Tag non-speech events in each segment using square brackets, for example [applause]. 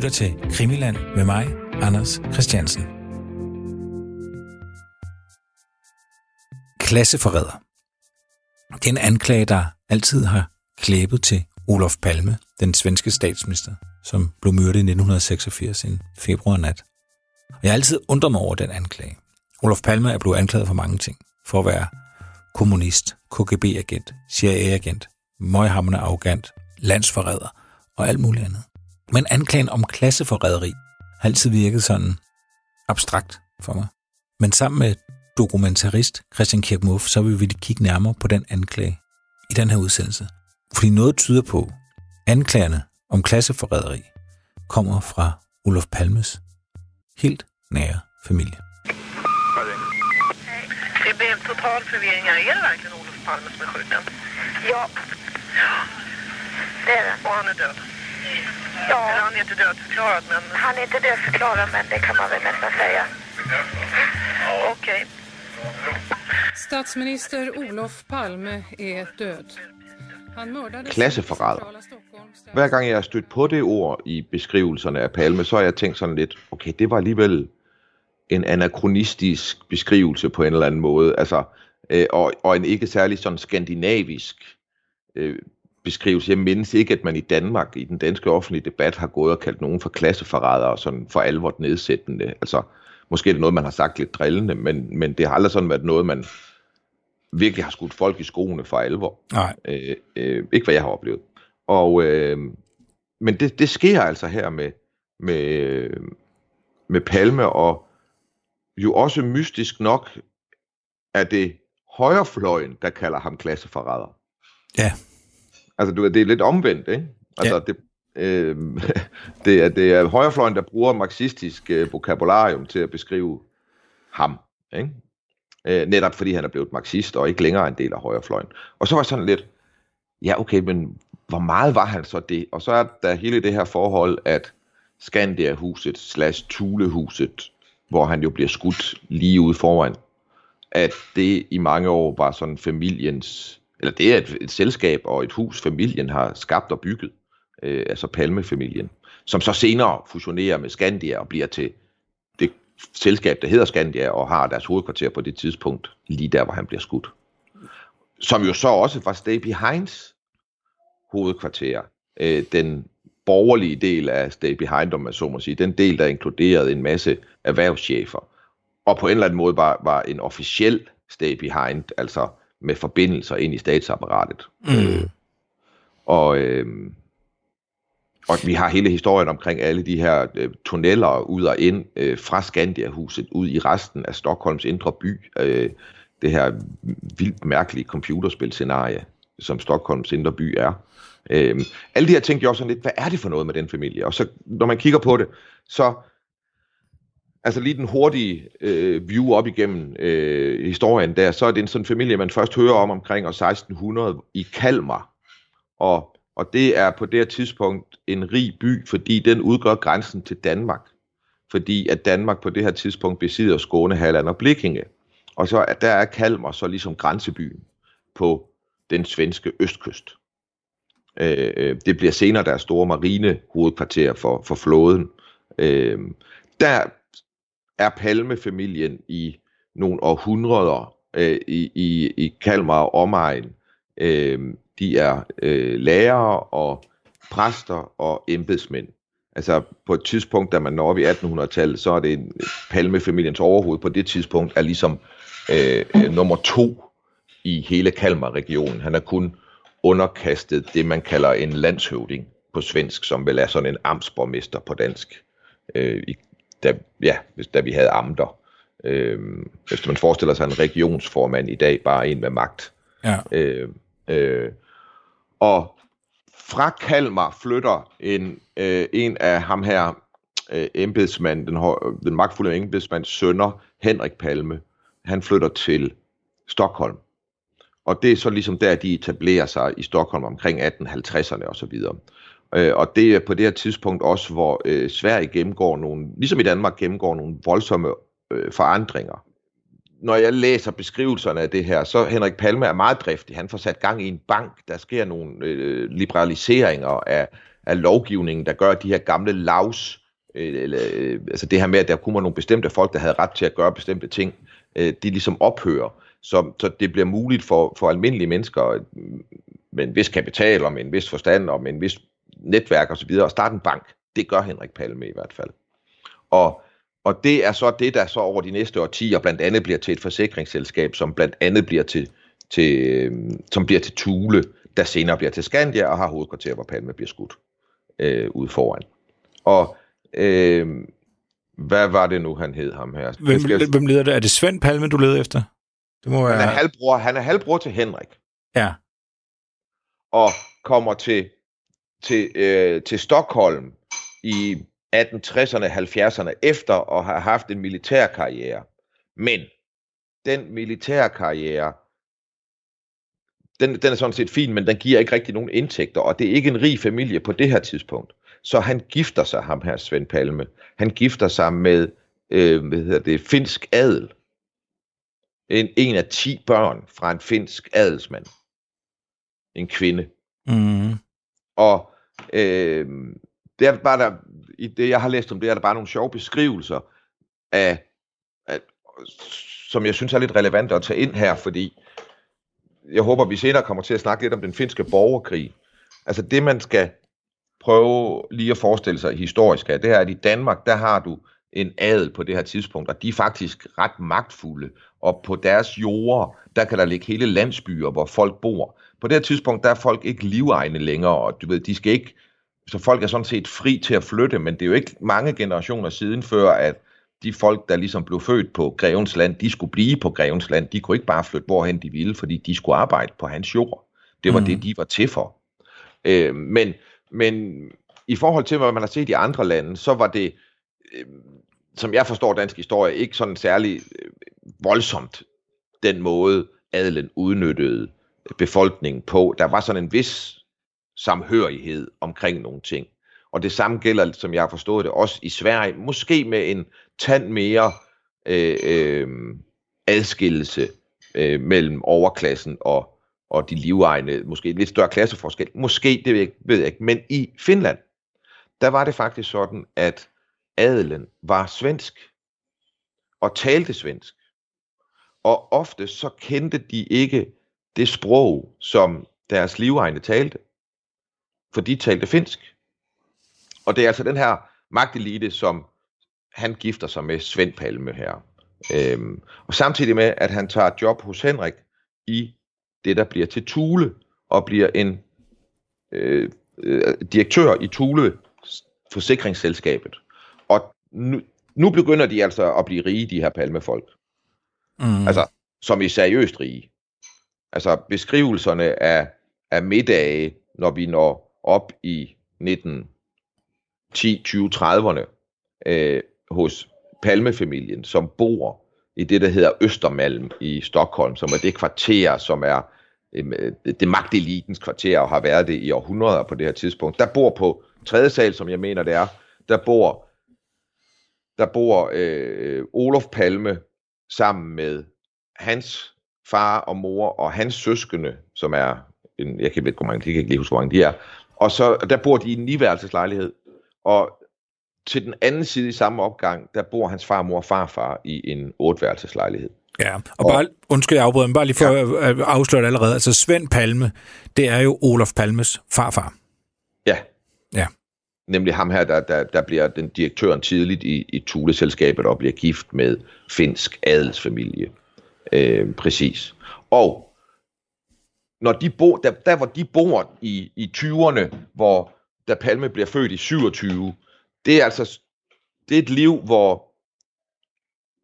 lytter til Krimiland med mig, Anders Christiansen. Klasseforræder. Den anklage, der altid har klæbet til Olof Palme, den svenske statsminister, som blev myrdet i 1986 en februarnat. Og jeg har altid undret mig over den anklage. Olof Palme er blevet anklaget for mange ting. For at være kommunist, KGB-agent, CIA-agent, møghamrende arrogant, landsforræder og alt muligt andet. Men anklagen om klasseforræderi har altid virket sådan abstrakt for mig. Men sammen med dokumentarist Christian Kirkmuff, så vil vi kigge nærmere på den anklage i den her udsendelse. Fordi noget tyder på, at anklagerne om klasseforræderi kommer fra Olof Palmes helt nære familie. Det blev total förvirring. här. Är det verkligen Olof Palme som är skjuten? Ja. Det är det. Och han är död? Ja, Eller han är inte dödförklarad, men han är inte dödförklarad men det kan man väl nästan säga. okej. Statsminister Olof Palme är död. Han mördades Klasseforræder. Hver gang jeg har stødt på det ord i beskrivelserne af Palme, så har jeg tænkt sådan lidt, okay, det var alligevel en anachronistisk beskrivelse på en eller anden måde, altså, øh, og, og en ikke særlig sådan skandinavisk øh, beskrivelse. Jeg mindes ikke, at man i Danmark, i den danske offentlige debat, har gået og kaldt nogen for klasseforrædere, sådan for alvor nedsættende. Altså, måske er det noget, man har sagt lidt drillende, men, men det har aldrig sådan været noget, man virkelig har skudt folk i skoene for alvor. Nej, Øh, øh, ikke hvad jeg har oplevet. Og, øh, men det, det sker altså her med, med, med Palme, og jo også mystisk nok er det højrefløjen, der kalder ham klasseforræder. ja, Altså du, det er lidt omvendt, ikke? Altså, Ja. det, øh, [laughs] det, er, det er højrefløjen, der bruger marxistisk øh, vokabularium til at beskrive ham, ikke? Øh, netop fordi han er blevet marxist og ikke længere en del af højrefløjen. Og så var sådan lidt, ja okay, men hvor meget var han så det? Og så er der hele det her forhold, at Skandia-huset slash Thule-huset, hvor han jo bliver skudt lige ude foran, at det i mange år var sådan familiens, eller det er et, et selskab og et hus, familien har skabt og bygget, øh, altså Palme-familien, som så senere fusionerer med Skandia og bliver til det selskab, der hedder Skandia og har deres hovedkvarter på det tidspunkt, lige der, hvor han bliver skudt. Som jo så også var Stay Behinds hovedkvarter, øh, den borgerlige del af Stay Behind, om man så må sige, den del, der inkluderede en masse erhvervschefer, og på en eller anden måde var, var en officiel Stay Behind, altså med forbindelser ind i statsapparatet. mm. Og, øh, og vi har hele historien omkring alle de her øh, tunneller ud og ind øh, fra Skandia-huset ud i resten af Stockholms indre by. Øh, det her vildt mærkelige computerspilscenarie, som Stockholms indre by er. Øh, alle de her ting gjorde sådan lidt, hvad er det for noget med den familie? Og så når man kigger på det, så altså lige den hurtige øh, view op igennem øh, historien der, så er det en sådan familie, man først hører om omkring år 1600 i Kalmar. Og, og det er på det her tidspunkt en rig by, fordi den udgør grænsen til Danmark. Fordi at Danmark på det her tidspunkt besidder Skåne, Halland og Blikkinge. Og så at der er Kalmar så ligesom grænsebyen på den svenske østkyst. Øh, øh det bliver senere deres store marine hovedkvarter for, for flåden. Øh, der er Palmefamilien i nogle århundreder øh, i, i, i Kalmar og omegn. Øh, de er øh, lærere og præster og embedsmænd. Altså på et tidspunkt, da man når op i 1800-tallet, så er det en, Palmefamiliens overhoved på det tidspunkt er ligesom øh, øh, nummer to i hele Kalmar-regionen. Han er kun underkastet det, man kalder en landshøvding på svensk, som vel er sådan en amtsborgmester på dansk. Øh, i, da, ja, hvis, da vi havde amter. Øh, hvis man forestiller sig en regionsformand i dag, bare en med magt. ja. Øh, øh, og fra Kalmar flytter en, øh, en af ham her, øh, embedsmand, den, hø- den magtfulde embedsmands sønner, Henrik Palme, han flytter til Stockholm. Og det er så ligesom der, de etablerer sig i Stockholm omkring 1850'erne og så videre. Øh, og det er på det her tidspunkt også, hvor øh, Sverige gennemgår nogle, ligesom i Danmark gennemgår nogle voldsomme øh, forandringer. Når jeg læser beskrivelserne af det her, så Henrik Palme er meget driftig. Han får sat gang i en bank. Der sker nogle øh, liberaliseringer af, af lovgivningen, der gør, de her gamle lavs, øh, eller, øh, altså det her med, at der kunne nogle bestemte folk, der havde ret til at gøre bestemte ting, øh, de ligesom ophører. Så, så det bliver muligt for, for almindelige mennesker øh, med en vis kapital og med en vis forstand og med en vis netværk osv. at starte en bank. Det gør Henrik Palme i hvert fald. Og, og det er så det, der så over de næste årtier blandt andet bliver til et forsikringsselskab, som blandt andet bliver til, til, øh, som bliver til Thule, der senere bliver til Skandia og har hovedkvarter, hvor Palme bliver skudt øh, ude foran. Og øh, hvad var det nu, han hed ham her? Hvem, skal... hvem leder det? Er det Svend Palme, du leder efter? Det må være... han, er halvbror, han er halvbror til Henrik. Ja. Og kommer til, til, øh, til Stockholm i 1860'erne, 70'erne, efter at have haft en militær karriere. Men den militære karriere, den, den er sådan set fin, men den giver ikke rigtig nogen indtægter, og det er ikke en rig familie på det her tidspunkt. Så han gifter sig, ham her Svend Palme. Han gifter sig med, øh, hvad hedder det, finsk adel. En, en af ti børn fra en finsk adelsmand. En kvinde. Mm. Og øh, det er bare der, i det jeg har læst om det, er der bare nogle sjove beskrivelser af, af som jeg synes er lidt relevant at tage ind her, fordi jeg håber, vi senere kommer til at snakke lidt om den finske borgerkrig. Altså det, man skal prøve lige at forestille sig historisk af, det er, at i Danmark, der har du en adel på det her tidspunkt, og de er faktisk ret magtfulde, og på deres jorder, der kan der ligge hele landsbyer, hvor folk bor. På det her tidspunkt, der er folk ikke livegne længere, og du ved, de skal ikke, så folk er sådan set fri til at flytte, men det er jo ikke mange generationer siden før, at de folk, der ligesom blev født på Grevens land, de skulle blive på Grevens land. De kunne ikke bare flytte hvorhen de ville, fordi de skulle arbejde på hans jord. Det var mm. det, de var til for. Øh, men, men i forhold til, hvad man har set i andre lande, så var det, øh, som jeg forstår dansk historie, ikke sådan særlig øh, voldsomt den måde, adelen udnyttede befolkningen på. Der var sådan en vis samhørighed omkring nogle ting. Og det samme gælder, som jeg har forstået det, også i Sverige. Måske med en tand mere øh, øh, adskillelse øh, mellem overklassen og, og de livegne. Måske en lidt større klasseforskel. Måske, det ved jeg, ved jeg ikke. Men i Finland, der var det faktisk sådan, at adelen var svensk og talte svensk. Og ofte så kendte de ikke det sprog, som deres livegne talte. For de talte finsk. Og det er altså den her magtelite, som han gifter sig med Svend Palme her. Øhm, og samtidig med, at han tager job hos Henrik i det, der bliver til Tule, og bliver en øh, øh, direktør i Tule forsikringsselskabet. Og nu, nu begynder de altså at blive rige, de her palmefolk. Mm. Altså, som i seriøst rige. Altså, beskrivelserne af, af middage, når vi når op i 19 10, 20, 30'erne øh, hos Palmefamilien, som bor i det, der hedder Østermalm i Stockholm, som er det kvarter, som er øh, det magtelitens kvarter, og har været det i århundreder på det her tidspunkt. Der bor på tredje sal, som jeg mener det er, der bor, der bor øh, Olof Palme sammen med hans far og mor og hans søskende, som er, en, jeg kan ikke, hvor mange, jeg kan ikke lige huske, hvor mange de er, og så der bor de i en niværelseslejlighed, og til den anden side i samme opgang, der bor hans far, mor og farfar i en otværelseslejlighed. Ja, og, og bare, undskyld jeg afbryder, men bare lige for ja. at afsløre det allerede. Altså Svend Palme, det er jo Olof Palmes farfar. Ja. Ja. Nemlig ham her, der, der, der bliver den direktøren tidligt i, i Thule-selskabet og bliver gift med finsk adelsfamilie. Øh, præcis. Og når de bo, der, der hvor de bor i, i 20'erne, hvor da Palme bliver født i 27, det er altså det er et liv, hvor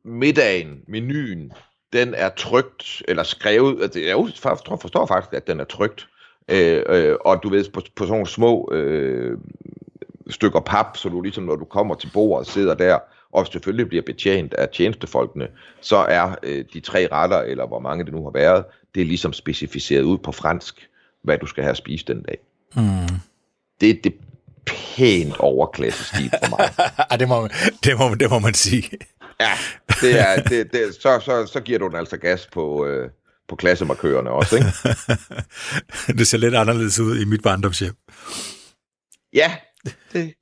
middagen, menuen, den er trygt, eller skrevet, altså, jeg forstår, forstår faktisk, at den er trygt, øh, øh, og du ved, på, på sådan nogle små øh, stykker pap, så du ligesom, når du kommer til bordet, sidder der, og selvfølgelig bliver betjent af tjenestefolkene, så er øh, de tre retter, eller hvor mange det nu har været, det er ligesom specificeret ud på fransk, hvad du skal have at spise den dag. Mm det er det pænt overklassestil for mig. [laughs] det, må, det, må, det må man sige. ja, det er, det, det, så, så, så giver du den altså gas på, øh, på klassemarkørerne også, ikke? [laughs] det ser lidt anderledes ud i mit barndomshjem. Ja, det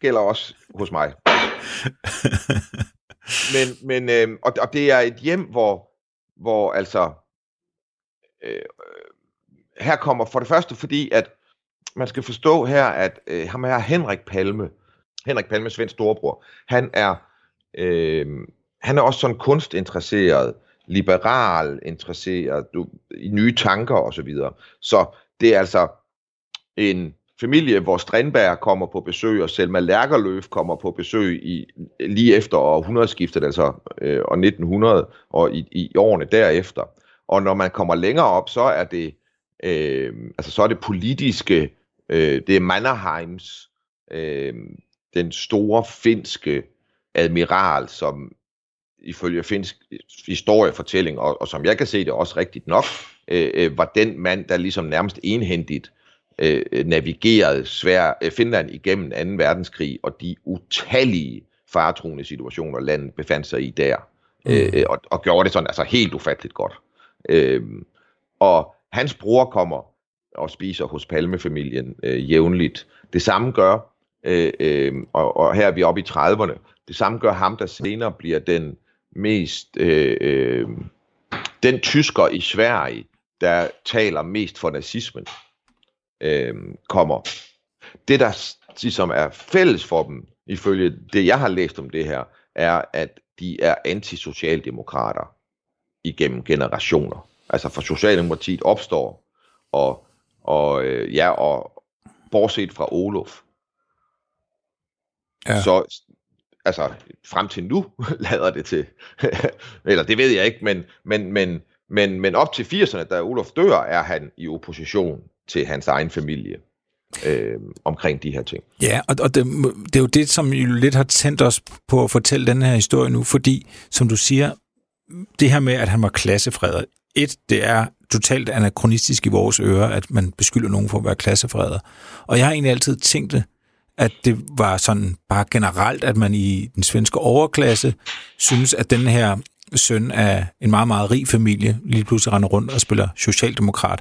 gælder også hos mig. [laughs] Men, men øh, og, og det er et hjem, hvor, hvor altså, øh, øh, her kommer for det første, fordi at man skal forstå her, at øh, ham her Henrik Palme, Henrik Palme, Svends storebror, han er, øh, han er også sådan kunstinteresseret, liberal interesseret, du, i nye tanker og så videre. Så det er altså en familie, hvor Strindberg kommer på besøg, og Selma Lærkerløf kommer på besøg i, lige efter århundredeskiftet, altså øh, og 1900, og i, i årene derefter. Og når man kommer længere op, så er det, øh, altså så er det politiske, øh, det er Mannerheims, øh, den store finske admiral, som ifølge finsk historiefortælling, og, og som jeg kan se det også rigtigt nok, øh, øh var den mand, der ligesom nærmest enhændigt øh, navigerede Svær, øh, Finland igennem 2. verdenskrig, og de utallige faretruende situationer, landet befandt sig i der, mm. øh, og, og gjorde det sådan altså helt ufatteligt godt. Øh, og hans bror kommer og spiser hos Palmefamilien øh, jævnligt. Det samme gør, øh, øh, og, og her er vi oppe i 30'erne, det samme gør ham, der senere bliver den mest, øh, øh, den tysker i Sverige, der taler mest for nazismen, øh, kommer. Det, der ligesom er fælles for dem, ifølge det, jeg har læst om det her, er, at de er antisocialdemokrater igennem generationer. Altså for Socialdemokratiet opstår, og, og øh, ja, og bortset fra Olof, ja. så altså frem til nu [laughs] lader det til, [laughs] eller det ved jeg ikke, men, men, men, men, men op til 80'erne, da Olof dør, er han i opposition til hans egen familie øh, omkring de her ting. Ja, og, og det, det er jo det, som jo lidt har tændt os på at fortælle den her historie nu, fordi, som du siger, det her med, at han var klassefredet, et, det er totalt anachronistisk i vores ører, at man beskylder nogen for at være klassefredet. Og jeg har egentlig altid tænkt det, at det var sådan bare generelt, at man i den svenske overklasse synes, at den her søn af en meget, meget rig familie lige pludselig render rundt og spiller socialdemokrat,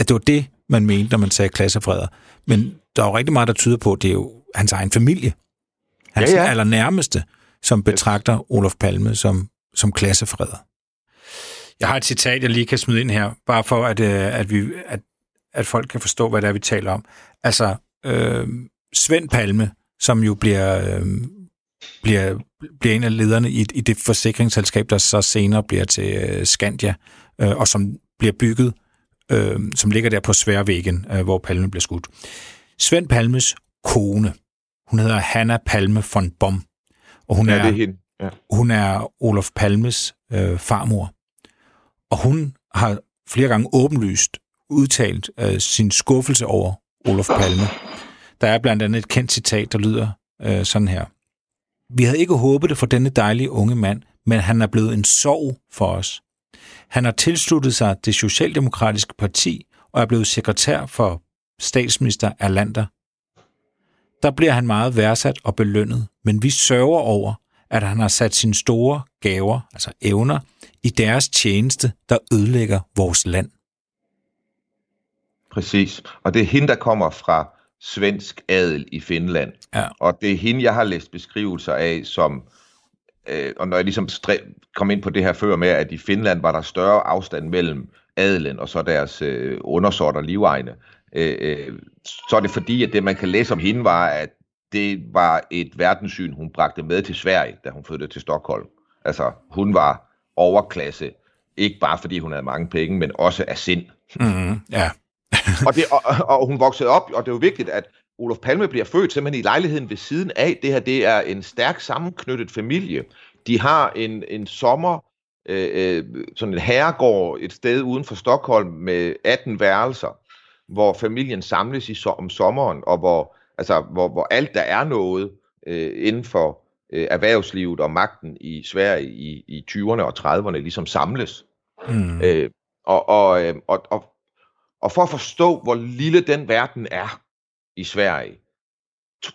at det var det, man mente, når man sagde klassefreder. Men der er jo rigtig meget, der tyder på, at det er jo hans egen familie. Hans ja, ja. allernærmeste, som betragter Olof Palme som, som klassefreder. Jeg har et citat, jeg lige kan smide ind her, bare for at, øh, at, vi, at, at folk kan forstå, hvad det er, vi taler om. Altså, øh, Svend Palme, som jo bliver, øh, bliver, bliver en af lederne i, i det forsikringsselskab, der så senere bliver til øh, Skandia, øh, og som bliver bygget, øh, som ligger der på Sværvæggen, øh, hvor Palme bliver skudt. Svend Palmes kone, hun hedder Hanna Palme von Bom, og hun, ja, er, det er, hende. Ja. hun er Olof Palmes øh, farmor. Og hun har flere gange åbenlyst udtalt øh, sin skuffelse over Olof Palme. Der er blandt andet et kendt citat, der lyder øh, sådan her. Vi havde ikke håbet det for denne dejlige unge mand, men han er blevet en sorg for os. Han har tilsluttet sig det Socialdemokratiske Parti og er blevet sekretær for statsminister Erlander. Der bliver han meget værdsat og belønnet, men vi sørger over, at han har sat sine store gaver, altså evner, i deres tjeneste, der ødelægger vores land. Præcis. Og det er hende, der kommer fra svensk adel i Finland. Ja. Og det er hende, jeg har læst beskrivelser af, som, øh, og når jeg ligesom kom ind på det her før med, at i Finland var der større afstand mellem adelen og så deres øh, undersorter livegne, øh, øh, så er det fordi, at det man kan læse om hende var, at det var et verdenssyn, hun bragte med til Sverige, da hun flyttede til Stockholm. Altså, hun var overklasse, ikke bare fordi hun havde mange penge, men også af sind. Mm, ja. og, det, og, og hun voksede op, og det er jo vigtigt, at Olof Palme bliver født simpelthen i lejligheden ved siden af. Det her, det er en stærk sammenknyttet familie. De har en, en sommer, øh, øh sådan en herregård et sted uden for Stockholm med 18 værelser, hvor familien samles i, om sommeren, og hvor, altså, hvor, hvor alt, der er noget øh, inden for øh, erhvervslivet og magten i Sverige i, i 20'erne og 30'erne ligesom samles. Mm. Øh, og, og, øh, og, og, og for at forstå, hvor lille den verden er i Sverige,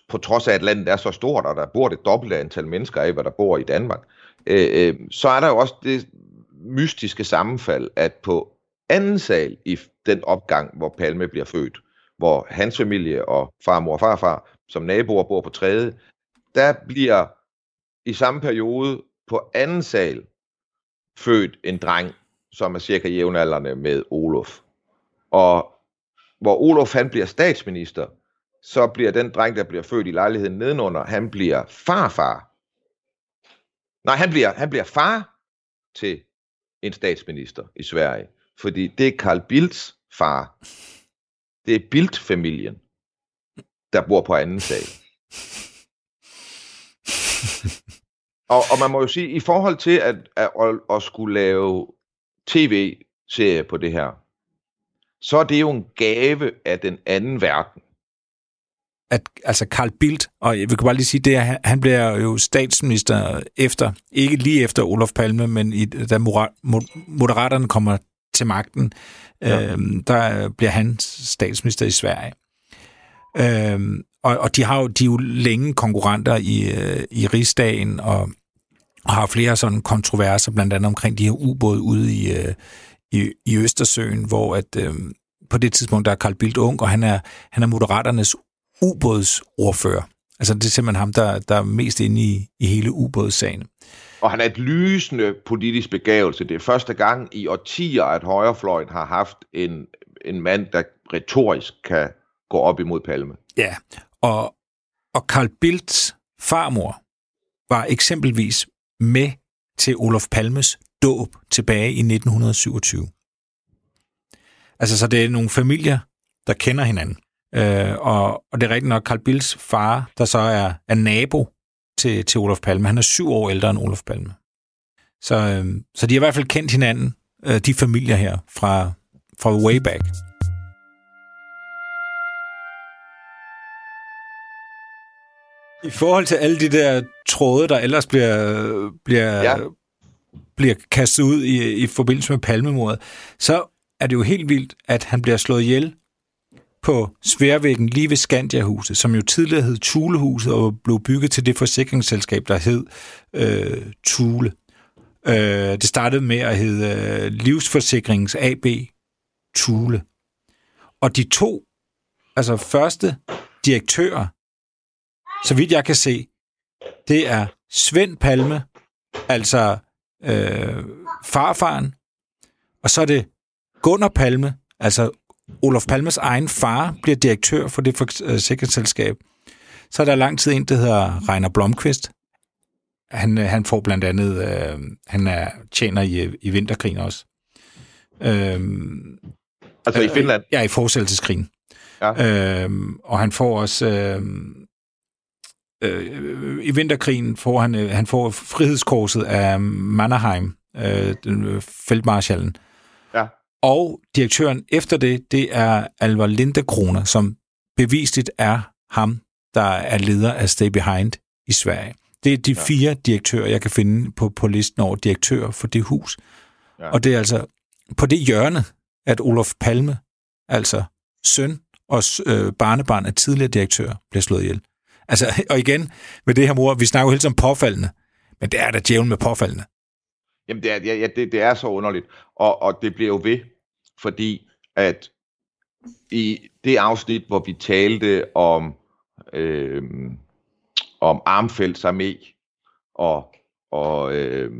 på trods af, at landet er så stort, og der bor det dobbelte antal mennesker af, hvad der bor i Danmark, øh, øh, så er der jo også det mystiske sammenfald, at på anden sal i den opgang, hvor Palme bliver født, hvor hans familie og farmor og farfar som naboer bor på tredje, der bliver i samme periode på anden sal født en dreng, som er cirka jævnaldrende med Olof. Og hvor Olof han bliver statsminister, så bliver den dreng, der bliver født i lejligheden nedenunder, han bliver farfar. Nej, han bliver, han bliver far til en statsminister i Sverige. Fordi det er Carl Bildts far. Det er Bildt-familien, der bor på anden sal. og, og man må jo sige, i forhold til at, at, at, at skulle lave tv-serie på det her, så er det jo en gave af den anden verden. At, altså Carl Bildt, og jeg vil bare lige sige det, at han bliver jo statsminister efter, ikke lige efter Olof Palme, men i, da Moderaterne kommer til magten, ja. øhm, der bliver han statsminister i Sverige. Øhm, og, og de har jo, de er jo længe konkurrenter i, øh, i rigsdagen, og, og har flere sådan kontroverser, blandt andet omkring de her ubåde ude i, øh, i, i Østersøen, hvor at, øh, på det tidspunkt der er Carl Bildt ung, og han er, han er moderaternes ubådsordfører. Altså det er simpelthen ham, der, der er mest inde i, i hele ubådssagen. Og han er et lysende politisk begævelse. Det er første gang i årtier, at højrefløjen har haft en, en mand, der retorisk kan gå op imod Palme. Ja, og, og Carl Bildts farmor var eksempelvis med til Olof Palmes dåb tilbage i 1927. Altså, så det er nogle familier, der kender hinanden. Øh, og, og det er rigtigt nok Carl Bildts far, der så er, er nabo til, til Olof Palme. Han er syv år ældre end Olof Palme. Så, øh, så de har i hvert fald kendt hinanden, øh, de familier her, fra, fra way back. I forhold til alle de der tråde, der ellers bliver, bliver, ja. bliver kastet ud i, i forbindelse med palmemordet, så er det jo helt vildt, at han bliver slået ihjel på Sværvæggen lige ved Skandiahuset, som jo tidligere hed Tulehuset og blev bygget til det forsikringsselskab, der hed øh, Tule. Øh, det startede med at hedde øh, Livsforsikrings AB Tule. Og de to, altså første direktører, så vidt jeg kan se, det er Svend Palme, altså øh, farfaren, og så er det Gunnar Palme, altså Olof Palmes egen far, bliver direktør for det forsikringsselskab. Så er der lang tid en, der hedder Reiner Blomqvist. Han, øh, han får blandt andet, øh, han er tjener i, i vinterkrigen også. Øhm, altså i Finland? Øh, ja, i fortsættelseskrigen. Ja. Øhm, og han får også... Øh, øh, i vinterkrigen får han, øh, han får frihedskorset af Mannerheim, øh. Ja. Og direktøren efter det, det er Alvar Lindekrone, som bevisligt er ham, der er leder af Stay Behind i Sverige. Det er de ja. fire direktører, jeg kan finde på, på listen over direktører for det hus. Ja. Og det er altså på det hjørne, at Olof Palme, altså søn og øh, barnebarn af tidligere direktør, bliver slået ihjel. Altså, [laughs] og igen, med det her mor, vi snakker jo hele tiden om påfaldende, men det er da djævlen med påfaldende. Jamen, det er, ja, det, det er så underligt, og, og det bliver jo ved, fordi at i det afsnit, hvor vi talte om, øh, om Armfeldts armé, og, og, øh,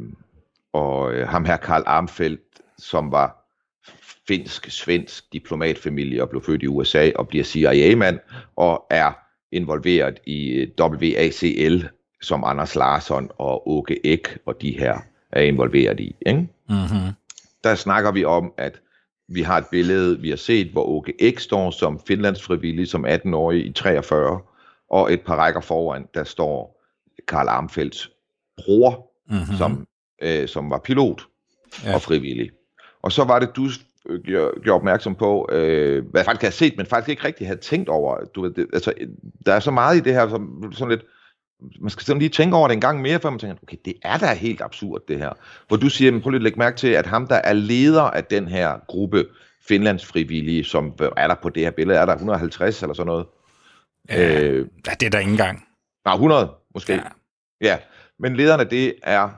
og øh, ham her Karl Armfeldt, som var finsk-svensk diplomatfamilie og blev født i USA og bliver CIA-mand og er involveret i øh, WACL, som Anders Larsson og Åke Ek og de her er involveret i. Ikke? Mm-hmm. Der snakker vi om, at vi har et billede, vi har set, hvor Åke Ek står som finlandsfrivillig som 18-årig i 43, og et par rækker foran, der står Karl Armfeldts bror, mm-hmm. som, øh, som var pilot ja. og frivillig. Og så var det, du gjorde opmærksom på, øh, hvad jeg faktisk havde set, men faktisk ikke rigtig havde tænkt over. Du ved, det, altså, der er så meget i det her, som sådan lidt, man skal sådan lige tænke over det en gang mere, før man tænker, okay, det er da helt absurd det her. Hvor du siger, prøv lige at lægge mærke til, at ham, der er leder af den her gruppe Finlands frivillige, som er der på det her billede, er der 150 eller sådan noget? Ja, øh, det er der ikke engang. Nej, 100 måske. Ja. ja. Men lederen af det er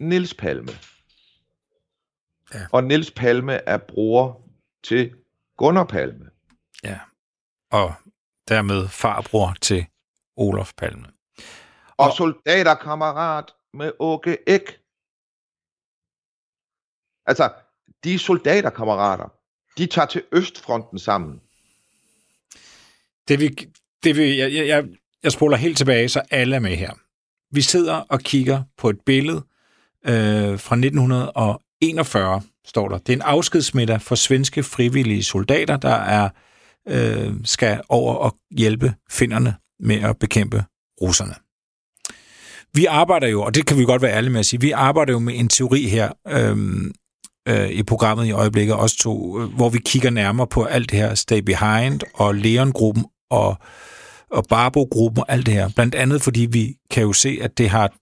Nils Palme. Og Nils Palme er bror til Gunnar Palme. Ja. og dermed farbror til Olof Palme. Og soldaterkammerat med Åke Ek. Altså, de soldaterkammerater, de tager til Østfronten sammen. Det vil, det jeg, jeg, jeg, jeg spoler helt tilbage, så alle er med her. Vi sidder og kigger på et billede øh, fra 1941, står der. Det er en afskedsmiddag for svenske frivillige soldater, der er øh, skal over og hjælpe finderne med at bekæmpe russerne. Vi arbejder jo, og det kan vi godt være ærlige med at sige, vi arbejder jo med en teori her øhm, øh, i programmet i øjeblikket, også to, øh, hvor vi kigger nærmere på alt det her Stay Behind og Leon-gruppen og, og Barbo-gruppen og alt det her. Blandt andet fordi vi kan jo se, at det har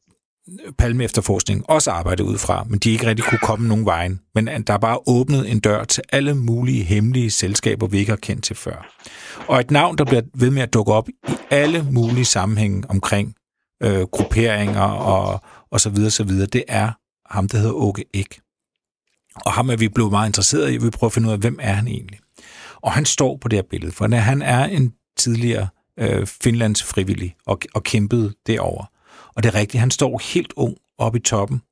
Palme efterforskning også arbejdet ud fra, men de ikke rigtig kunne komme nogen vejen. Men der er bare åbnet en dør til alle mulige hemmelige selskaber, vi ikke har kendt til før. Og et navn, der bliver ved med at dukke op i alle mulige sammenhænge omkring øh, grupperinger og, og så videre, så videre, det er ham, der hedder Åke Ek. Og ham er vi blevet meget interesseret i, vi prøver at finde ud af, hvem er han egentlig. Og han står på det her billede, for han er en tidligere øh, Finlands frivillig og, og kæmpede derover. Og det er rigtigt, han står helt ung oppe i toppen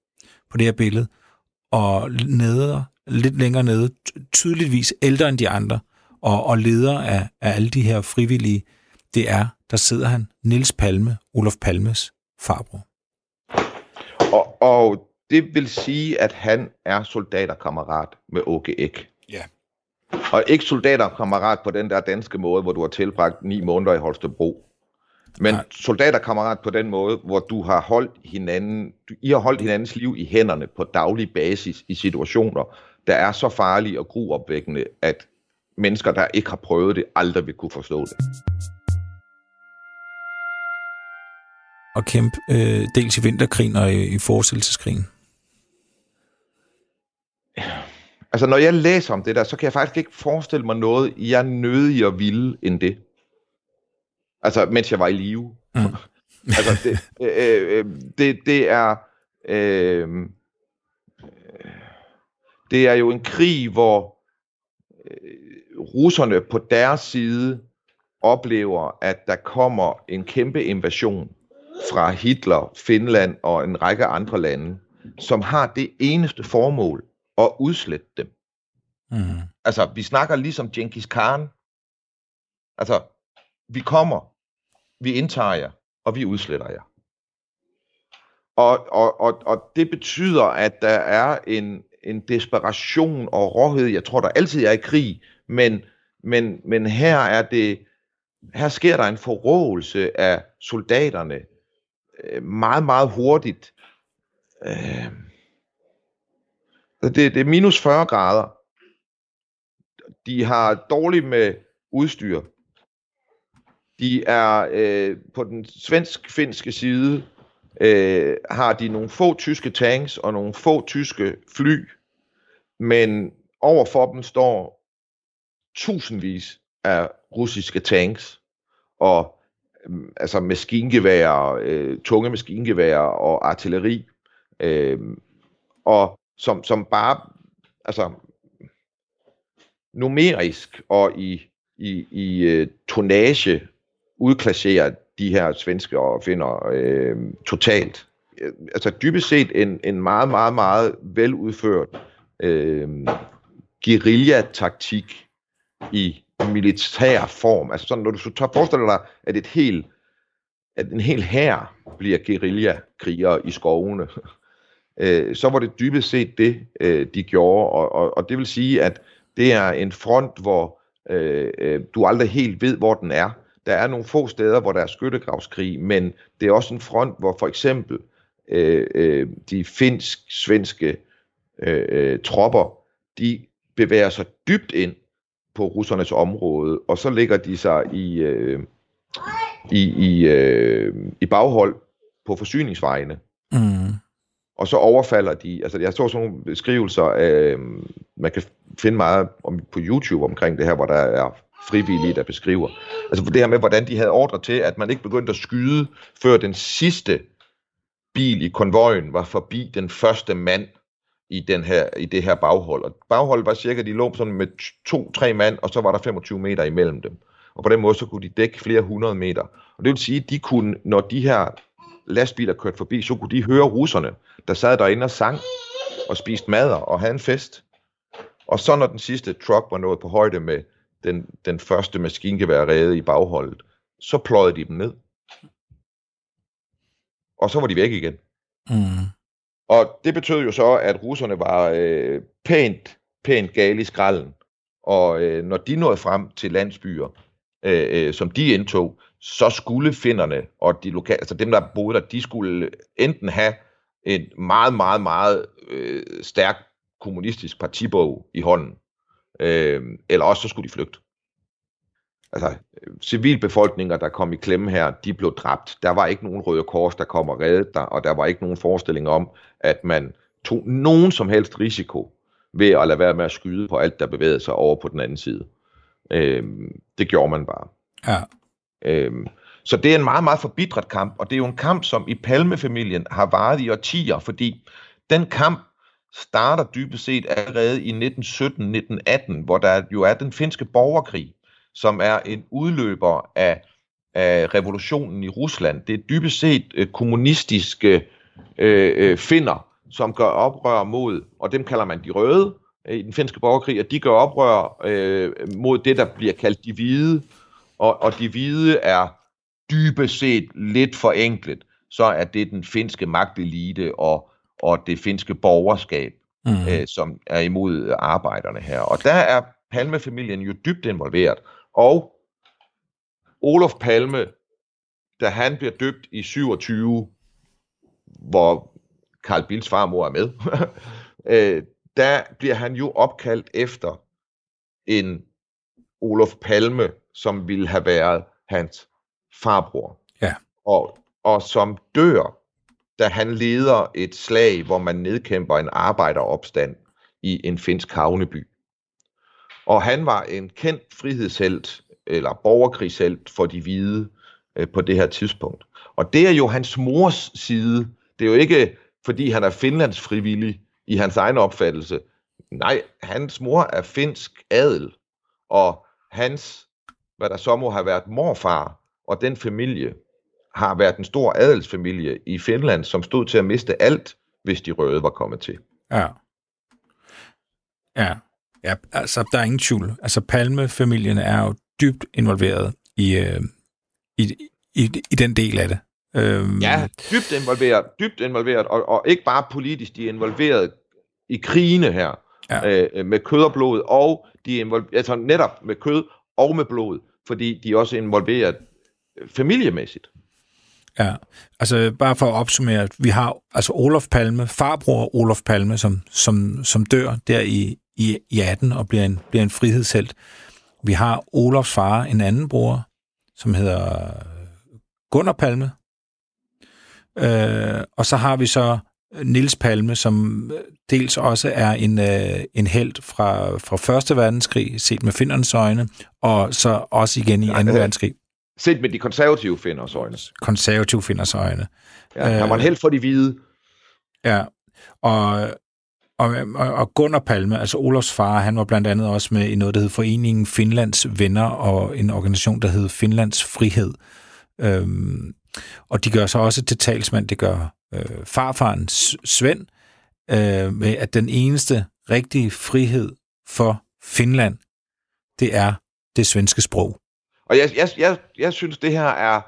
på det her billede, og nede, lidt længere nede, tydeligvis ældre end de andre, og, og leder af, af alle de her frivillige, det er, der sidder han, Nils Palme, Olof Palmes farbror. Og, og det vil sige, at han er soldaterkammerat med Åke Ek. Ja. Og ikke soldaterkammerat på den der danske måde, hvor du har tilbragt ni måneder i Holstebro. Men Nej. soldaterkammerat på den måde, hvor du har holdt hinanden, du, I har holdt hinandens liv i hænderne på daglig basis i situationer, der er så farlige og gruopvækkende, at mennesker, der ikke har prøvet det, aldrig vil kunne forstå det. Og kæmpe øh, dels i vinterkrigen og i, i forestillelseskrigen. Altså, når jeg læser om det der, så kan jeg faktisk ikke forestille mig noget, jeg nødig og ville end det. Altså, mens jeg var i live. Mm. [laughs] altså, det, øh, øh, det, det er... Øh, det er jo en krig, hvor øh, russerne på deres side oplever, at der kommer en kæmpe invasion fra Hitler, Finland og en række andre lande, som har det eneste formål at udslette dem. Mm. Altså, vi snakker ligesom Genghis Khan. Altså, vi kommer, vi indtager jer, og vi udsletter jer. Og, og, og, og det betyder, at der er en, en desperation og råhed. Jeg tror, der altid er i krig, men, men, men her er det, her sker der en forrådelse af soldaterne Øh, meget, meget hurtigt. Øh, det, det er minus 40 grader. De har dårligt med udstyr. De er øh, på den svensk-finske side, øh, har de nogle få tyske tanks og nogle få tyske fly, men overfor dem står tusindvis af russiske tanks og Øhm, altså maskingeværer, øh, tunge maskingeværer og artilleri, øh, og som, som bare altså numerisk og i, i, i øh, tonage udklasserer de her svenske og finder øhm, øh, totalt. Altså dybest set en, en meget, meget, meget veludført øh, guerillataktik i militær form. Altså sådan, når du så forestiller dig, at et helt at en hel hær bliver guerillakrigere i skovene, [laughs] øh, så var det dybest set det, øh, de gjorde. Og, og, og det vil sige, at det er en front, hvor øh, øh, du aldrig helt ved, hvor den er. Der er nogle få steder, hvor der er skyttegravskrig, men det er også en front, hvor for eksempel øh, øh, de finsk-svenske øh, øh, tropper, de bevæger sig dybt ind på russernes område, og så ligger de sig i, øh, i, i, øh, i baghold på forsyningsvejene. Mm. Og så overfalder de, altså jeg så sådan nogle beskrivelser, øh, man kan finde meget om, på YouTube omkring det her, hvor der er frivillige, der beskriver. Altså for det her med, hvordan de havde ordre til, at man ikke begyndte at skyde, før den sidste bil i konvojen var forbi den første mand i, den her, i det her baghold. Og bagholdet var cirka, de lå sådan med to-tre mand, og så var der 25 meter imellem dem. og på den måde så kunne de dække flere hundrede meter. Og det vil sige, at de kunne, når de her lastbiler kørte forbi, så kunne de høre russerne, der sad derinde og sang og spiste mad og havde en fest. Og så når den sidste truck var nået på højde med den, den første maskingeværrede i bagholdet, så pløjede de dem ned. Og så var de væk igen. Mm. Og det betød jo så, at russerne var øh, pænt, pænt gale i skralden. Og øh, når de nåede frem til landsbyer, øh, øh, som de indtog, så skulle finderne og de lokale, altså dem, der boede der, de skulle enten have en meget, meget, meget øh, stærk kommunistisk partibog i hånden, øh, eller også så skulle de flygte. Altså, civilbefolkninger, der kom i klemme her, de blev dræbt. Der var ikke nogen røde kors, der kom og reddede der, og der var ikke nogen forestilling om, at man tog nogen som helst risiko ved at lade være med at skyde på alt, der bevægede sig over på den anden side. Øh, det gjorde man bare. Ja. Øhm, så det er en meget, meget forbitret kamp, og det er jo en kamp, som i Palmefamilien har varet i årtier, fordi den kamp starter dybest set allerede i 1917-1918, hvor der jo er den finske borgerkrig, som er en udløber af, af revolutionen i Rusland. Det er dybest set øh, kommunistiske øh, øh, finder, som gør oprør mod, og dem kalder man de røde øh, i den finske borgerkrig, og de gør oprør øh, mod det, der bliver kaldt de hvide, og, og de hvide er dybest set lidt forenklet, så er det den finske magtelite og, og det finske borgerskab, mm. øh, som er imod arbejderne her. Og der er Palme-familien jo dybt involveret. Og Olof Palme, da han bliver døbt i 27, hvor Karl Bills farmor er med, [laughs] øh, der bliver han jo opkaldt efter en Olof Palme, som ville have været hans farbror. Ja. Og, og som dør, da han leder et slag, hvor man nedkæmper en arbejderopstand i en finsk havneby. Og han var en kendt frihedshelt, eller borgerkrigshelt for de hvide øh, på det her tidspunkt. Og det er jo hans mors side. Det er jo ikke, fordi han er Finlands frivillig i hans egen opfattelse. Nej, hans mor er finsk adel, og hans, hvad der så må have været morfar, og den familie har været en stor adelsfamilie i Finland, som stod til at miste alt, hvis de røde var kommet til. Ja. Ja. Ja, altså, der er ingen tvivl. Altså, Palme-familien er jo dybt involveret i, øh, i, i, i den del af det. Øhm, Ja, dybt involveret, dybt involveret, og, og ikke bare politisk, de er involveret i krigene her, Ja. øh, med kød og blod, og de er involveret, altså netop med kød og med blod, fordi de er også involveret øh, familiemæssigt. Ja, altså bare for at opsummere, vi har altså Olof Palme, farbror Olof Palme, som, som, som dør der i, i, i 18 og bliver en, bliver en frihedshelt. Vi har Olofs far, en anden bror, som hedder Gunnar Palme. Øh, og så har vi så Nils Palme, som dels også er en, øh, en held fra, fra Første Verdenskrig, set med finnernes øjne, og så også igen i Anden øh, Verdenskrig, Set med de konservative finders øjne. konservativ finders øjne. Ja, han var en held for de hvide. Ja, og, og, og- Gunnar Palme, altså Olofs far, han var blandt andet også med i noget, der hed Foreningen Finlands Venner, og en organisation, der hed Finlands Frihed. Øhm, og de gør så også til talsmand, det gør øh, farfaren Svend, øh, med at den eneste rigtige frihed for Finland, det er det svenske sprog. Og jeg, jeg, jeg, jeg synes, det her er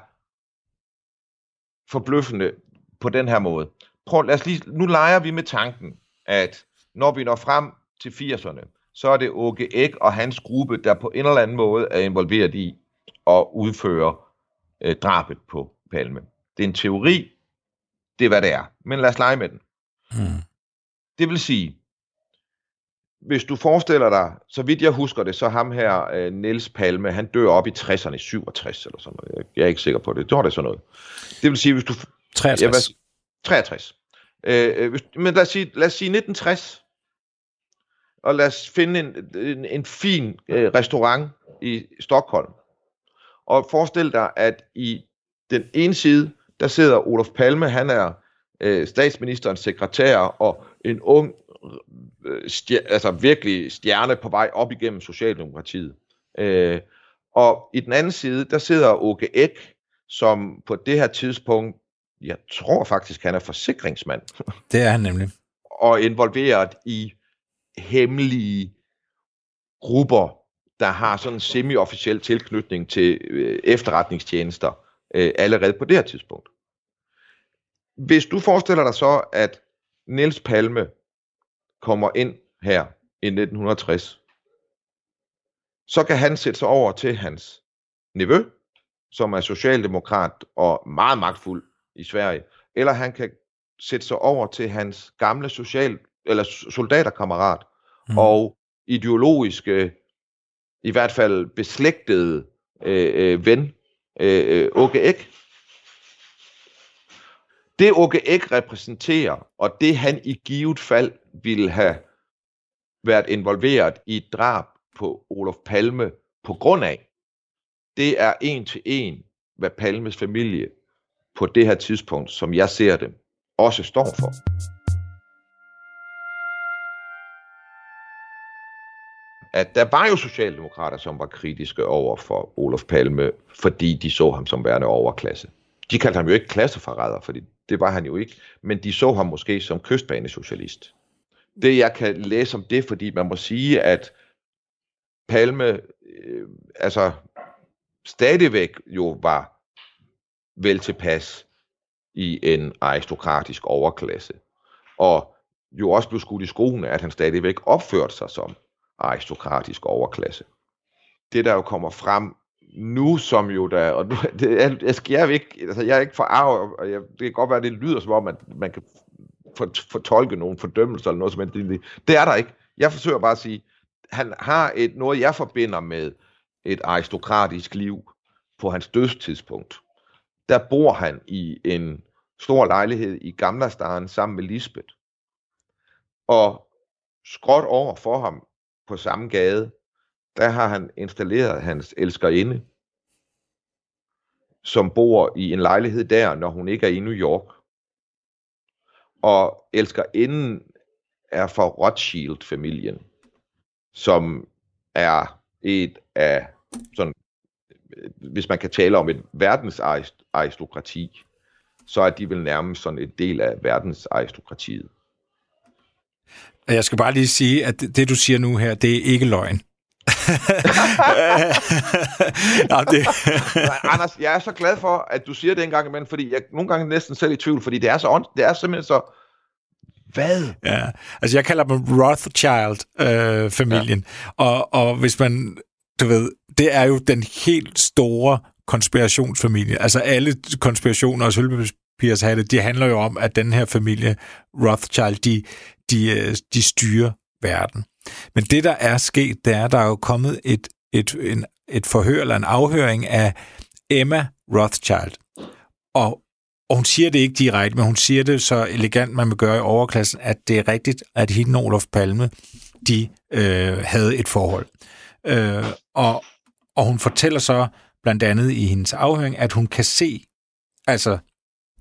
forbløffende på den her måde. Prøv, lad os lige, nu leger vi med tanken, at når vi når frem til 80'erne, så er det Åke Æg og hans gruppe, der på en eller anden måde er involveret i at udføre øh, drabet på Palme. Det er en teori, det er hvad det er, men lad os lege med den. Hmm. Det vil sige, hvis du forestiller dig, så vidt jeg husker det, så ham her, øh, Niels Palme, han dør op i 60'erne, 67 eller sådan noget. Jeg er ikke sikker på det. Det var det sådan noget. Det vil sige, hvis du... 63. Ja, hvad, 63. Øh, øh, hvis, men lad os, sige, lad os sige 1960. Og lad os finde en, en, en fin øh, restaurant i Stockholm. Og forestil dig, at i den ene side, der sidder Olof Palme, han er øh, statsministerens sekretær og en ung, stjer, altså virkelig stjerne på vej op igennem Socialdemokratiet. Øh, Og i den anden side, der sidder Åke Ek, som på det her tidspunkt, jeg tror faktisk, han er forsikringsmand, [laughs] Det er han nemlig. og involveret i hemmelige grupper, der har sådan en semi-officiel tilknytning til øh, efterretningstjenester øh, allerede på det her tidspunkt. Hvis du forestiller dig så, at Niels Palme kommer ind her i 1960, så kan han sætte sig over til hans nevø, som er socialdemokrat og meget magtfuld i Sverige, eller han kan sætte sig over til hans gamle social eller soldaterkammerat mm. og ideologiske, i hvert fald beslægtede øh, øh, ven, øh, øh, Åke Ek. Det Åke Ek repræsenterer, og det han i givet fald ville have været involveret i et drab på Olof Palme på grund af, det er en til en, hvad Palmes familie på det her tidspunkt, som jeg ser det, også står for. At der var jo socialdemokrater, som var kritiske over for Olof Palme, fordi de så ham som værende overklasse. De kaldte ham jo ikke klasseforræder, fordi det var han jo ikke, men de så ham måske som kystbanesocialist. Det jeg kan læse om det, fordi man må sige, at Palme øh, altså stadigvæk jo var vel tilpas i en aristokratisk overklasse. Og jo også blev skudt i skoene, at han stadigvæk opførte sig som aristokratisk overklasse. Det der jo kommer frem nu, som jo der, og nu, det, jeg, jeg, jeg, er ikke, altså jeg er ikke forarvet, og jeg, det kan godt være, at det lyder som om, at man kan fortolke nogle fordømmelser eller noget som helst. Det er der ikke. Jeg forsøger bare at sige, han har et, noget, jeg forbinder med et aristokratisk liv på hans dødstidspunkt. Der bor han i en stor lejlighed i Gamlastaden sammen med Lisbeth. Og skråt over for ham på samme gade, der har han installeret hans elskerinde, som bor i en lejlighed der, når hun ikke er i New York. Og elskerinden er fra Rothschild-familien, som er et af, sådan, hvis man kan tale om et verdensaristokrati, så er de vel nærmest sådan en del af verdensaristokratiet. Jeg skal bare lige sige, at det, du siger nu her, det er ikke løgn ja, det... Anders, jeg er så glad for, at du siger det en gang imellem, fordi jeg nogle gange er næsten selv i tvivl, fordi det er, så, det er simpelthen så... Hvad? Ja, altså jeg kalder dem Rothschild-familien, øh, ja. og, og hvis man, du ved, det er jo den helt store konspirationsfamilie. Altså alle konspirationer og sølvpapirshatte, de handler jo om, at den her familie, Rothschild, de, de, øh, de styrer verden. Men det, der er sket, det er, at der er jo kommet et, et, en, et forhør eller en afhøring af Emma Rothschild. Og, og hun siger det ikke direkte, men hun siger det så elegant, man vil gøre i overklassen, at det er rigtigt, at hende og Olof Palme, de øh, havde et forhold. Øh, og, og hun fortæller så blandt andet i hendes afhøring, at hun kan se, altså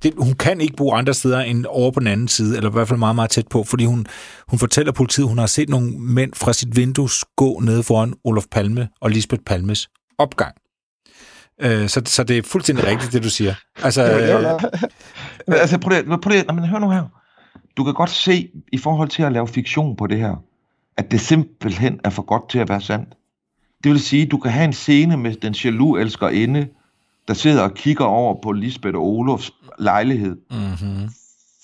det, hun kan ikke bo andre steder end over på den anden side, eller i hvert fald meget, meget tæt på, fordi hun, hun fortæller politiet, hun har set nogle mænd fra sit vindue gå ned foran Olof Palme og Lisbeth Palmes opgang. Øh, så, så det er fuldstændig rigtigt, det du siger. Altså, øh, altså prøv lige, prøv lige, men hør nu her. Du kan godt se, i forhold til at lave fiktion på det her, at det simpelthen er for godt til at være sandt. Det vil sige, du kan have en scene med den jaloux elskerinde, der sidder og kigger over på Lisbeth og Olofs lejlighed. Mm-hmm.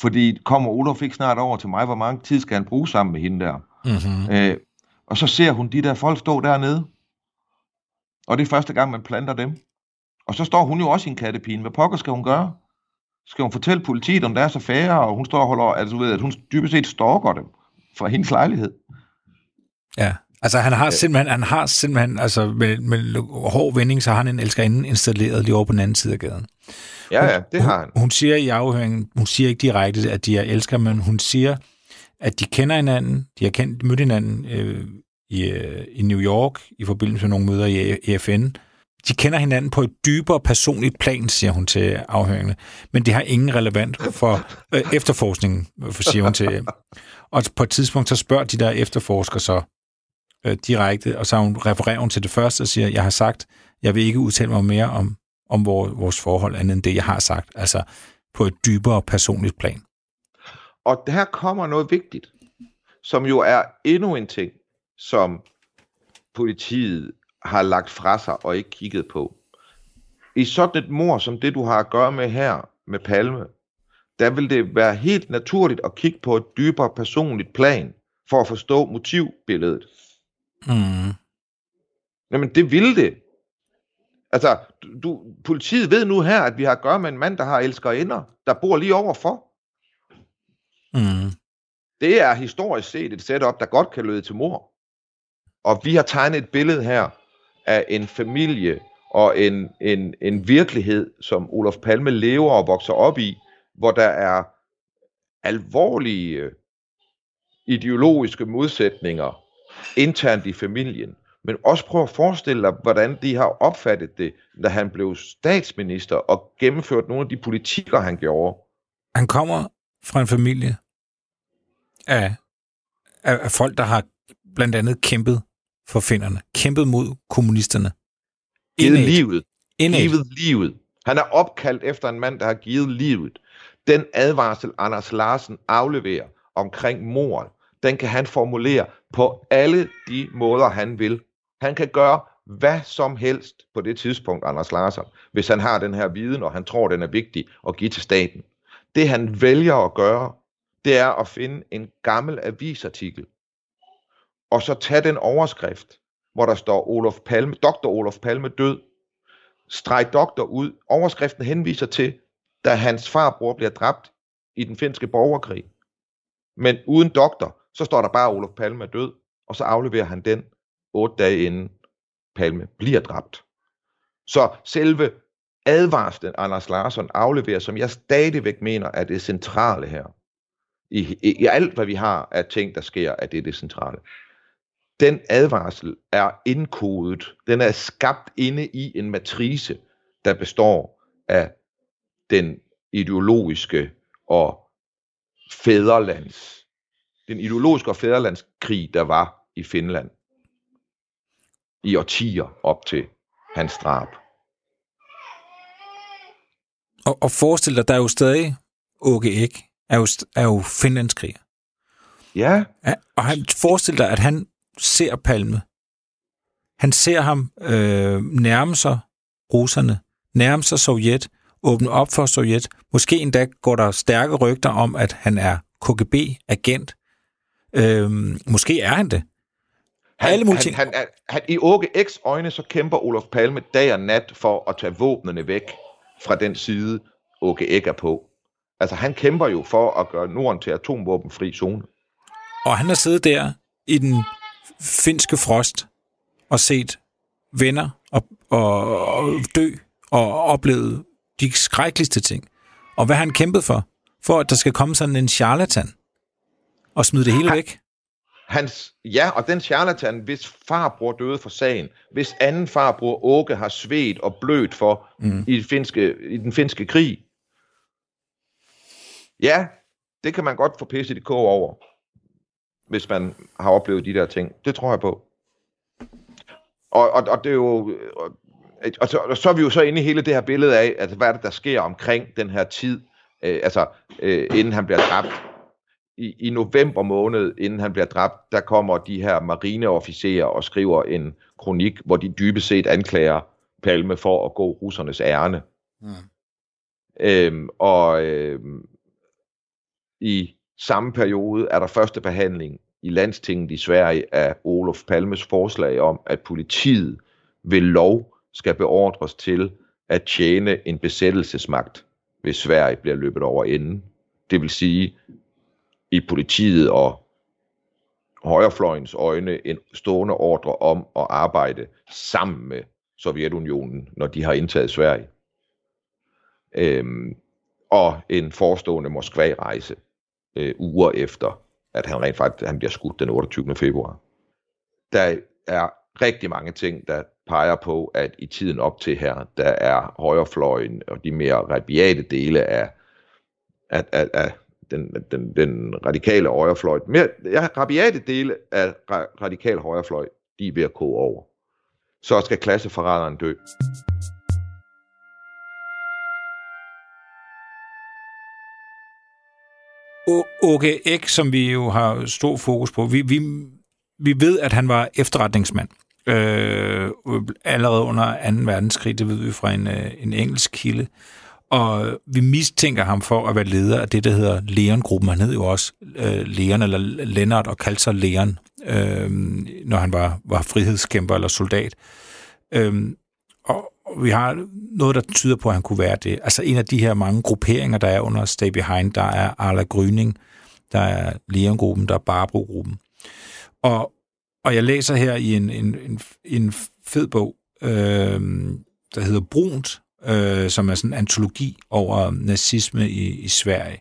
Fordi kommer Olof ikke snart over til mig, hvor mange tid skal han bruge sammen med hende der? Mm-hmm. Øh, og så ser hun de der folk stå dernede. Og det er første gang, man planter dem. Og så står hun jo også i en kattepine. Hvad pokker skal hun gøre? Skal hun fortælle politiet om deres affære, og hun står og holder, altså ved, at hun dybest set stalker dem fra hendes lejlighed. Ja. Altså, han har simpelthen, han har simpelthen altså, med, med hård vending, så har han en elskerinde installeret lige over på den anden side af gaden. Ja, ja, det har han. Hun, hun siger i afhøringen, hun siger ikke direkte, at de er elsker, men hun siger, at de kender hinanden, de har kendt, mødt hinanden øh, i, øh, i New York i forbindelse med nogle møder i EFN. De kender hinanden på et dybere personligt plan, siger hun til afhøringene, men det har ingen relevant for øh, efterforskningen, siger hun til. Og på et tidspunkt, så spørger de der efterforskere så, øh, direkte, og så hun refererer hun til det første og siger, jeg har sagt, Jeg vil ikke udtale mig mere om, om vores forhold, andet end det, jeg har sagt. Altså på et dybere personligt plan. Og her kommer noget vigtigt, som jo er endnu en ting, som politiet har lagt fra sig og ikke kigget på. I sådan et mor som det, du har at gøre med her, med Palme, der vil det være helt naturligt at kigge på et dybere personligt plan, for at forstå motivbilledet. Mm. Jamen, det vil det. Altså, du, politiet ved nu her, at vi har at gøre med en mand, der har elskerinder, der bor lige overfor. Mm. Det er historisk set et setup, der godt kan løde til mor. Og vi har tegnet et billede her af en familie og en, en, en virkelighed, som Olof Palme lever og vokser op i, hvor der er alvorlige ideologiske modsætninger internt i familien. Men også prøv at forestille dig, hvordan de har opfattet det, da han blev statsminister og gennemført nogle af de politikker, han gjorde. Han kommer fra en familie af, af, af folk, der har blandt andet kæmpet for finderne, kæmpet mod kommunisterne. Givet livet. Indad. Givet livet. Han er opkaldt efter en mand, der har givet livet. Den advarsel, Anders Larsen afleverer omkring mordet, den kan han formulere på alle de måder, han vil. Han kan gøre hvad som helst på det tidspunkt, Anders Larsen, hvis han har den her viden, og han tror, den er vigtig at give til staten. Det han vælger at gøre, det er at finde en gammel avisartikel, og så tage den overskrift, hvor der står Olof Palme, Dr. Olof Palme død, streg doktor ud. Overskriften henviser til, da hans farbror bliver dræbt i den finske borgerkrig. Men uden doktor, så står der bare, Olof Palme er død, og så afleverer han den otte dage inden Palme bliver dræbt. Så selve advarslen, Anders Larsson afleverer, som jeg stadigvæk mener er det centrale her, i, i, i alt hvad vi har af ting, der sker, at det er det centrale. Den advarsel er indkodet, den er skabt inde i en matrice, der består af den ideologiske og fæderlands, den ideologiske og fæderlandskrig, der var i Finland i årtier op til hans drab. Og, og forestil dig, der er jo stadig Åke Ek, er jo, er jo finlandskriger. Ja. ja. Og han forestiller dig, at han ser Palme. Han ser ham øh, nærme sig russerne, nærme sig Sovjet, åbne op for Sovjet. Måske endda går der stærke rygter om, at han er KGB-agent. Øh, måske er han det. Han, Alle han, han, han, han, I Åke X øjne, så kæmper Olof Palme dag og nat for at tage våbnene væk fra den side, Åke Ek er på. Altså, han kæmper jo for at gøre Norden til atomvåbenfri zone. Og han har siddet der i den finske frost og set venner og, og, og dø og oplevet de skrækkeligste ting. Og hvad har han kæmpet for? For at der skal komme sådan en charlatan og smide det hele han, væk? Hans, ja, og den charlatan, hvis farbror døde for sagen, hvis anden farbror Åke har svedt og blødt for mm. i, finske, i den finske krig, ja, det kan man godt få pisset i kog over hvis man har oplevet de der ting. Det tror jeg på. Og, og, og det er jo... Og, og, så, og så er vi jo så inde i hele det her billede af, at hvad er det, der sker omkring den her tid, øh, altså øh, inden han bliver dræbt. I, I november måned, inden han bliver dræbt, der kommer de her marineofficerer og skriver en kronik, hvor de dybest set anklager Palme for at gå russernes ærne. Mm. Øhm, og øhm, i samme periode er der første behandling i landstinget i Sverige af Olof Palmes forslag om, at politiet ved lov skal beordres til at tjene en besættelsesmagt, hvis Sverige bliver løbet over enden. Det vil sige, i politiet og højrefløjens øjne en stående ordre om at arbejde sammen med Sovjetunionen, når de har indtaget Sverige. Øhm, og en forestående Moskva-rejse øh, uger efter, at han rent faktisk han bliver skudt den 28. februar. Der er rigtig mange ting, der peger på, at i tiden op til her, der er højrefløjen og de mere rabiate dele af, af, af, af den, den, den radikale højrefløj, mere, ja, rabiate dele af ra, radikal højrefløj, de er ved at koge over. så skal klasseforræderen dø. Okay, Ek, som vi jo har stor fokus på, vi, vi, vi ved, at han var efterretningsmand. Øh, allerede under 2. verdenskrig, det ved vi fra en, øh, en engelsk kilde. Og vi mistænker ham for at være leder af det, der hedder Leon-gruppen. Han hed jo også øh, Leon, eller Lennart, og kaldte sig Leon, øh, når han var, var frihedskæmper eller soldat. Øh, og, og vi har noget, der tyder på, at han kunne være det. Altså en af de her mange grupperinger, der er under Stay Behind, der er Arla Gryning, der er Leon-gruppen, der er Barbro-gruppen. Og, og jeg læser her i en, en, en, en fed bog, øh, der hedder Brunt, øh, som er sådan en antologi over nazisme i, i Sverige.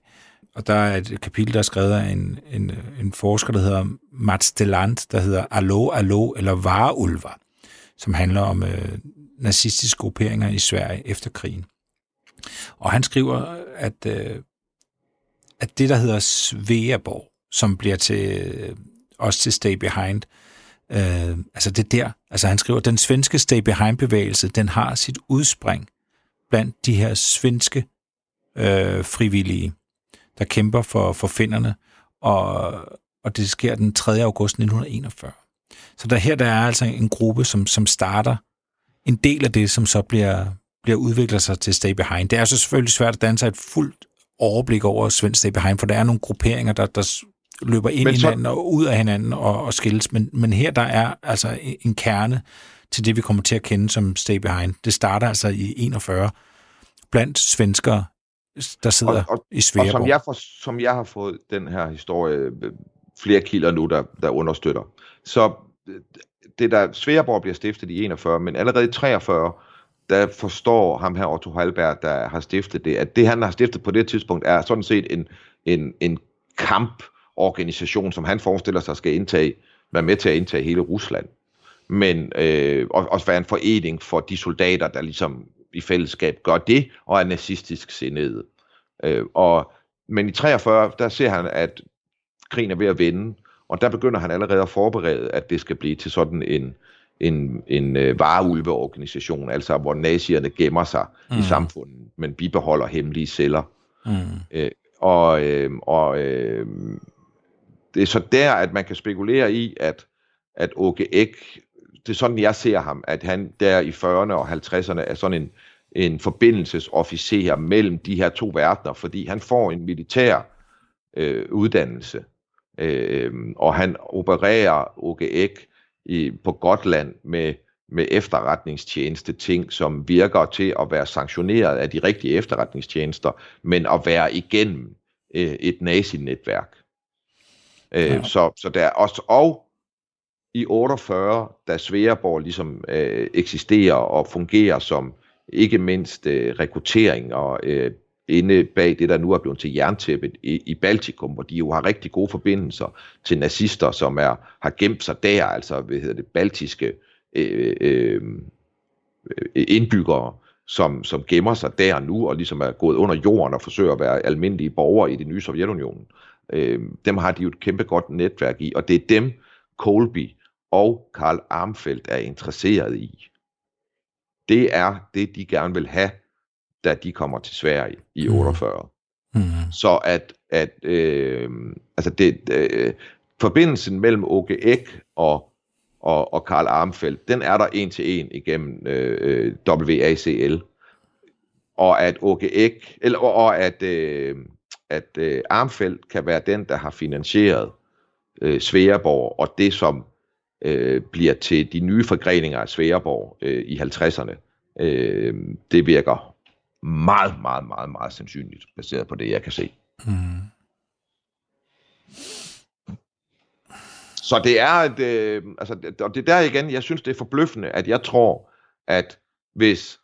Og der er et kapitel, der er skrevet af en, en, en forsker, der hedder Mats Deland, der hedder Allo, Allo eller Vareulver, som handler om øh, nazistiske grupperinger i Sverige efter krigen. Og han skriver, at, øh, at det, der hedder Sveaborg, som bliver til øh, også til Stay Behind, øh, altså det der, altså han skriver, den svenske Stay Behind-bevægelse, den har sit udspring blandt de her svenske øh, frivillige, der kæmper for, for finderne, og, og det sker den 3. august 1941. Så der her der er altså en gruppe, som, som starter en del af det, som så bliver, bliver udviklet sig til Stay Behind. Det er så selvfølgelig svært at danne sig et fuldt overblik over svensk Stay Behind, for der er nogle grupperinger, der, der løber ind i hinanden og ud af hinanden og, og skilles. Men, men her der er altså en kerne til det, vi kommer til at kende som Stay Behind. Det starter altså i 41 blandt svenskere, der sidder og, og, i Sveaborg. Og som jeg, for, som jeg har fået den her historie, øh, flere kilder nu, der, der understøtter, så øh, det der, Sveaborg bliver stiftet i 41, men allerede i 43, der forstår ham her Otto Halberg, der har stiftet det, at det han har stiftet på det tidspunkt, er sådan set en, en, en kamporganisation, som han forestiller sig skal indtage, være med til at indtage hele Rusland men øh, også være en forening for de soldater, der ligesom i fællesskab gør det, og er nazistisk sindede. Øh, og, men i 43, der ser han, at krigen er ved at vende, og der begynder han allerede at forberede, at det skal blive til sådan en, en, en øh, vareulveorganisation, altså hvor nazierne gemmer sig mm. i samfundet, men bibeholder hemmelige celler. Mm. Øh, og øh, og øh, det er så der, at man kan spekulere i, at, at Åke Ek det er sådan, jeg ser ham, at han der i 40'erne og 50'erne er sådan en, en forbindelsesofficer mellem de her to verdener, fordi han får en militær øh, uddannelse, øh, og han opererer OGEK i, på Gotland med, med efterretningstjeneste ting, som virker til at være sanktioneret af de rigtige efterretningstjenester, men at være igennem øh, et nazinetværk. Øh, ja. så, så der er også, og i 48, da Sveaborg ligesom øh, eksisterer og fungerer som ikke mindst øh, rekruttering og øh, inde bag det, der nu er blevet til jerntæppet i, i Baltikum, hvor de jo har rigtig gode forbindelser til nazister, som er har gemt sig der, altså hvad hedder det, baltiske øh, øh, øh indbyggere, som, som gemmer sig der nu, og ligesom er gået under jorden og forsøger at være almindelige borgere i det nye Sovjetunionen. Øh, dem har de jo et kæmpe godt netværk i, og det er dem, Colby og Karl Armfeldt er interesseret i. Det er det, de gerne vil have, da de kommer til Sverige i 48. Mm. Mm. Så at, at øh, altså det, øh, forbindelsen mellem Åke Ek og, og, og Karl Armfeldt, den er der en til en igennem øh, WACL. Og at Åke Ek, eller, og at, øh, at øh, Armfeldt kan være den, der har finansieret øh, Sveaborg, og det som øh, bliver til de nye forgreninger af Sværeborg øh, i 50'erne. Øh, det virker meget, meget, meget, meget sandsynligt, baseret på det, jeg kan se. Mm. Så det er et, øh, altså, og det er der igen, jeg synes, det er forbløffende, at jeg tror, at hvis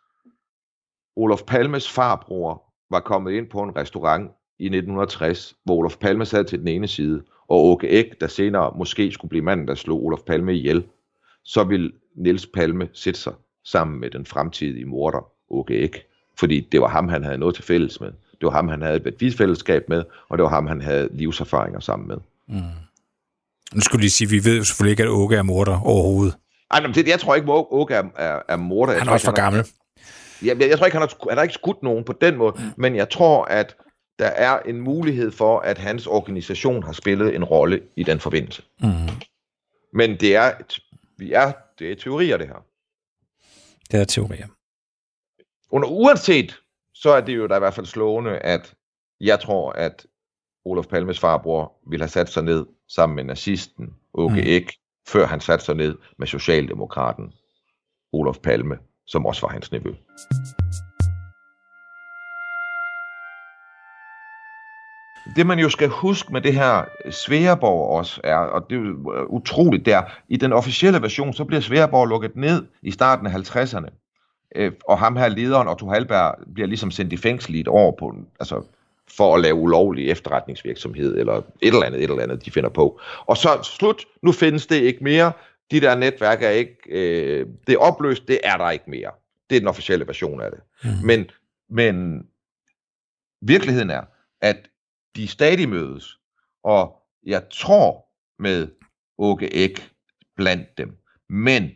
Olof Palmes farbror var kommet ind på en restaurant i 1960, hvor Olof Palme sad til den ene side, og Åke Æg, der senere måske skulle blive manden, der slog Olof Palme ihjel, så vil Niels Palme sætte sig sammen med den fremtidige morder, Åke Æg. Fordi det var ham, han havde noget til fælles med. Det var ham, han havde et bevisfællesskab med, og det var ham, han havde livserfaringer sammen med. Mm. Nu skulle lige sige, at vi ved jo selvfølgelig ikke, at Åke er morder overhovedet. Ej, men det, jeg tror ikke, Åke er, er, er morder. Han er også for gammel. Jeg, jeg, jeg tror ikke, han har, han har ikke skudt nogen på den måde, mm. men jeg tror, at der er en mulighed for, at hans organisation har spillet en rolle i den forbindelse. Mm. Men det er, vi er, det er teorier, det her. Det er teorier. Under uanset, så er det jo da i hvert fald slående, at jeg tror, at Olof Palmes farbror ville have sat sig ned sammen med nazisten Åke Mm. mm. Ek, før han satte sig ned med Socialdemokraten Olof Palme, som også var hans nevø. Det man jo skal huske med det her Sveaborg også er, og det er jo øh, utroligt der, i den officielle version, så bliver Sveaborg lukket ned i starten af 50'erne. Øh, og ham her lederen, Otto Halberg, bliver ligesom sendt i fængsel i et år på, altså, for at lave ulovlig efterretningsvirksomhed, eller et eller andet, et eller andet, de finder på. Og så slut, nu findes det ikke mere, de der netværk er ikke, øh, det er opløst, det er der ikke mere. Det er den officielle version af det. Mm. Men, men virkeligheden er, at de stadig mødes, og jeg tror med Åke Ek blandt dem. Men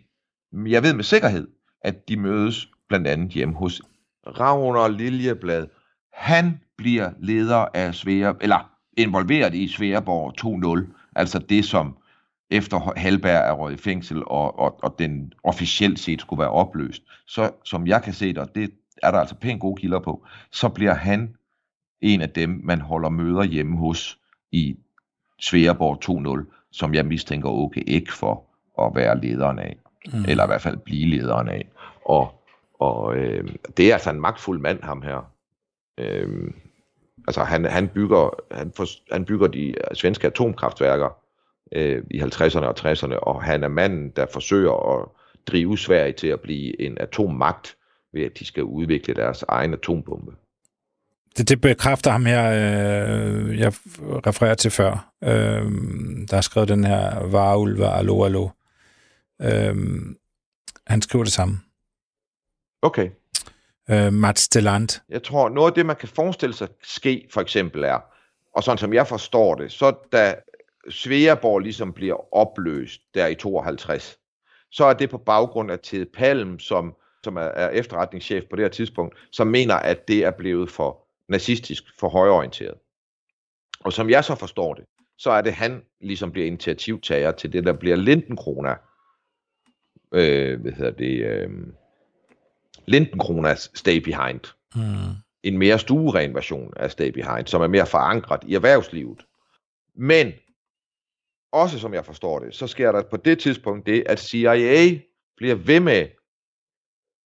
jeg ved med sikkerhed, at de mødes blandt andet hjemme hos Ravner Liljeblad. Han bliver leder af Svea, eller involveret i Sveaborg 2.0, altså det, som efter Halberg er røget i fængsel, og, og, og den officielt set skulle være opløst. Så som jeg kan se det, og det er der altså pænt gode kilder på, så bliver han en af dem, man holder møder hjemme hos i Sveaborg 2.0, som jeg mistænker Åke ikke for at være lederen af, mm. eller i hvert fald blive lederen af. Og, og øh, det er altså en magtfuld mand, ham her. Øh, altså han, han, bygger, han, for, han bygger de svenske atomkraftværker øh, i 50'erne og 60'erne, og han er manden, der forsøger at drive Sverige til at blive en atommagt, ved at de skal udvikle deres egen atombombe. Det, det bekræfter ham her, øh, jeg refererer til før. Øh, der har skrevet den her Varulva, Allo, Allo. Øh, han skriver det samme. Okay. Øh, Mats Deland. Jeg tror, noget af det, man kan forestille sig ske, for eksempel er, og sådan som jeg forstår det, så da Sveaborg ligesom bliver opløst der i 52, så er det på baggrund af Ted Palm, som, som er, er efterretningschef på det her tidspunkt, som mener, at det er blevet for nazistisk, for højorienteret. Og som jeg så forstår det, så er det han ligesom bliver initiativtager til det, der bliver Lindenkrona, øh, hvad hedder det, øh, Lindenkronas Stay Behind. Mm. En mere stueren version af Stay Behind, som er mere forankret i erhvervslivet. Men, også som jeg forstår det, så sker der på det tidspunkt det, at CIA bliver ved med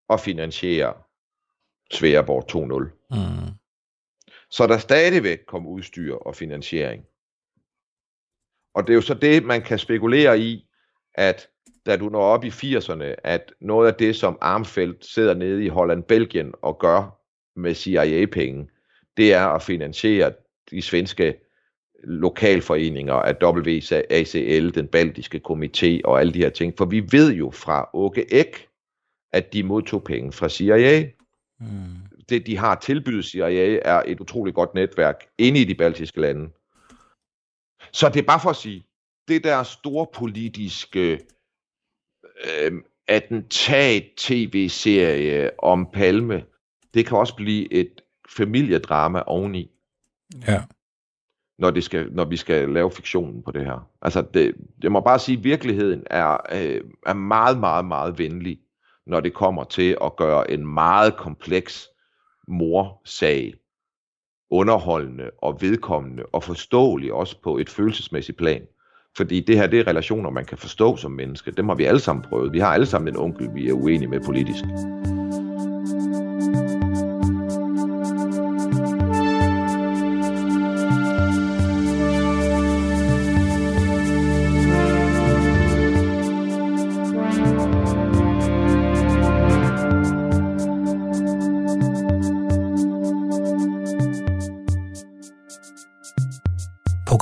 at finansiere Sveaborg 2.0. Mm. Så der stadigvæk kom udstyr og finansiering. Og det er jo så det, man kan spekulere i, at da du når op i 80'erne, at noget af det, som Armfeldt sidder nede i Holland-Belgien og gør med CIA-penge, det er at finansiere de svenske lokalforeninger af WACL, den baltiske komité og alle de her ting. For vi ved jo fra Åke Ek, at de modtog penge fra CIA. Mm. Det, de har tilbydet CIA, er et utroligt godt netværk inde i de baltiske lande. Så det er bare for at sige, det der store politiske øh, attentat-tv-serie om Palme, det kan også blive et familiedrama oveni, Ja. når, det skal, når vi skal lave fiktionen på det her. Altså, det, jeg må bare sige, at virkeligheden er, øh, er meget, meget, meget venlig, når det kommer til at gøre en meget kompleks morsag underholdende og vedkommende og forståelig også på et følelsesmæssigt plan. Fordi det her, det er relationer, man kan forstå som menneske. Dem har vi alle sammen prøvet. Vi har alle sammen en onkel, vi er uenige med politisk.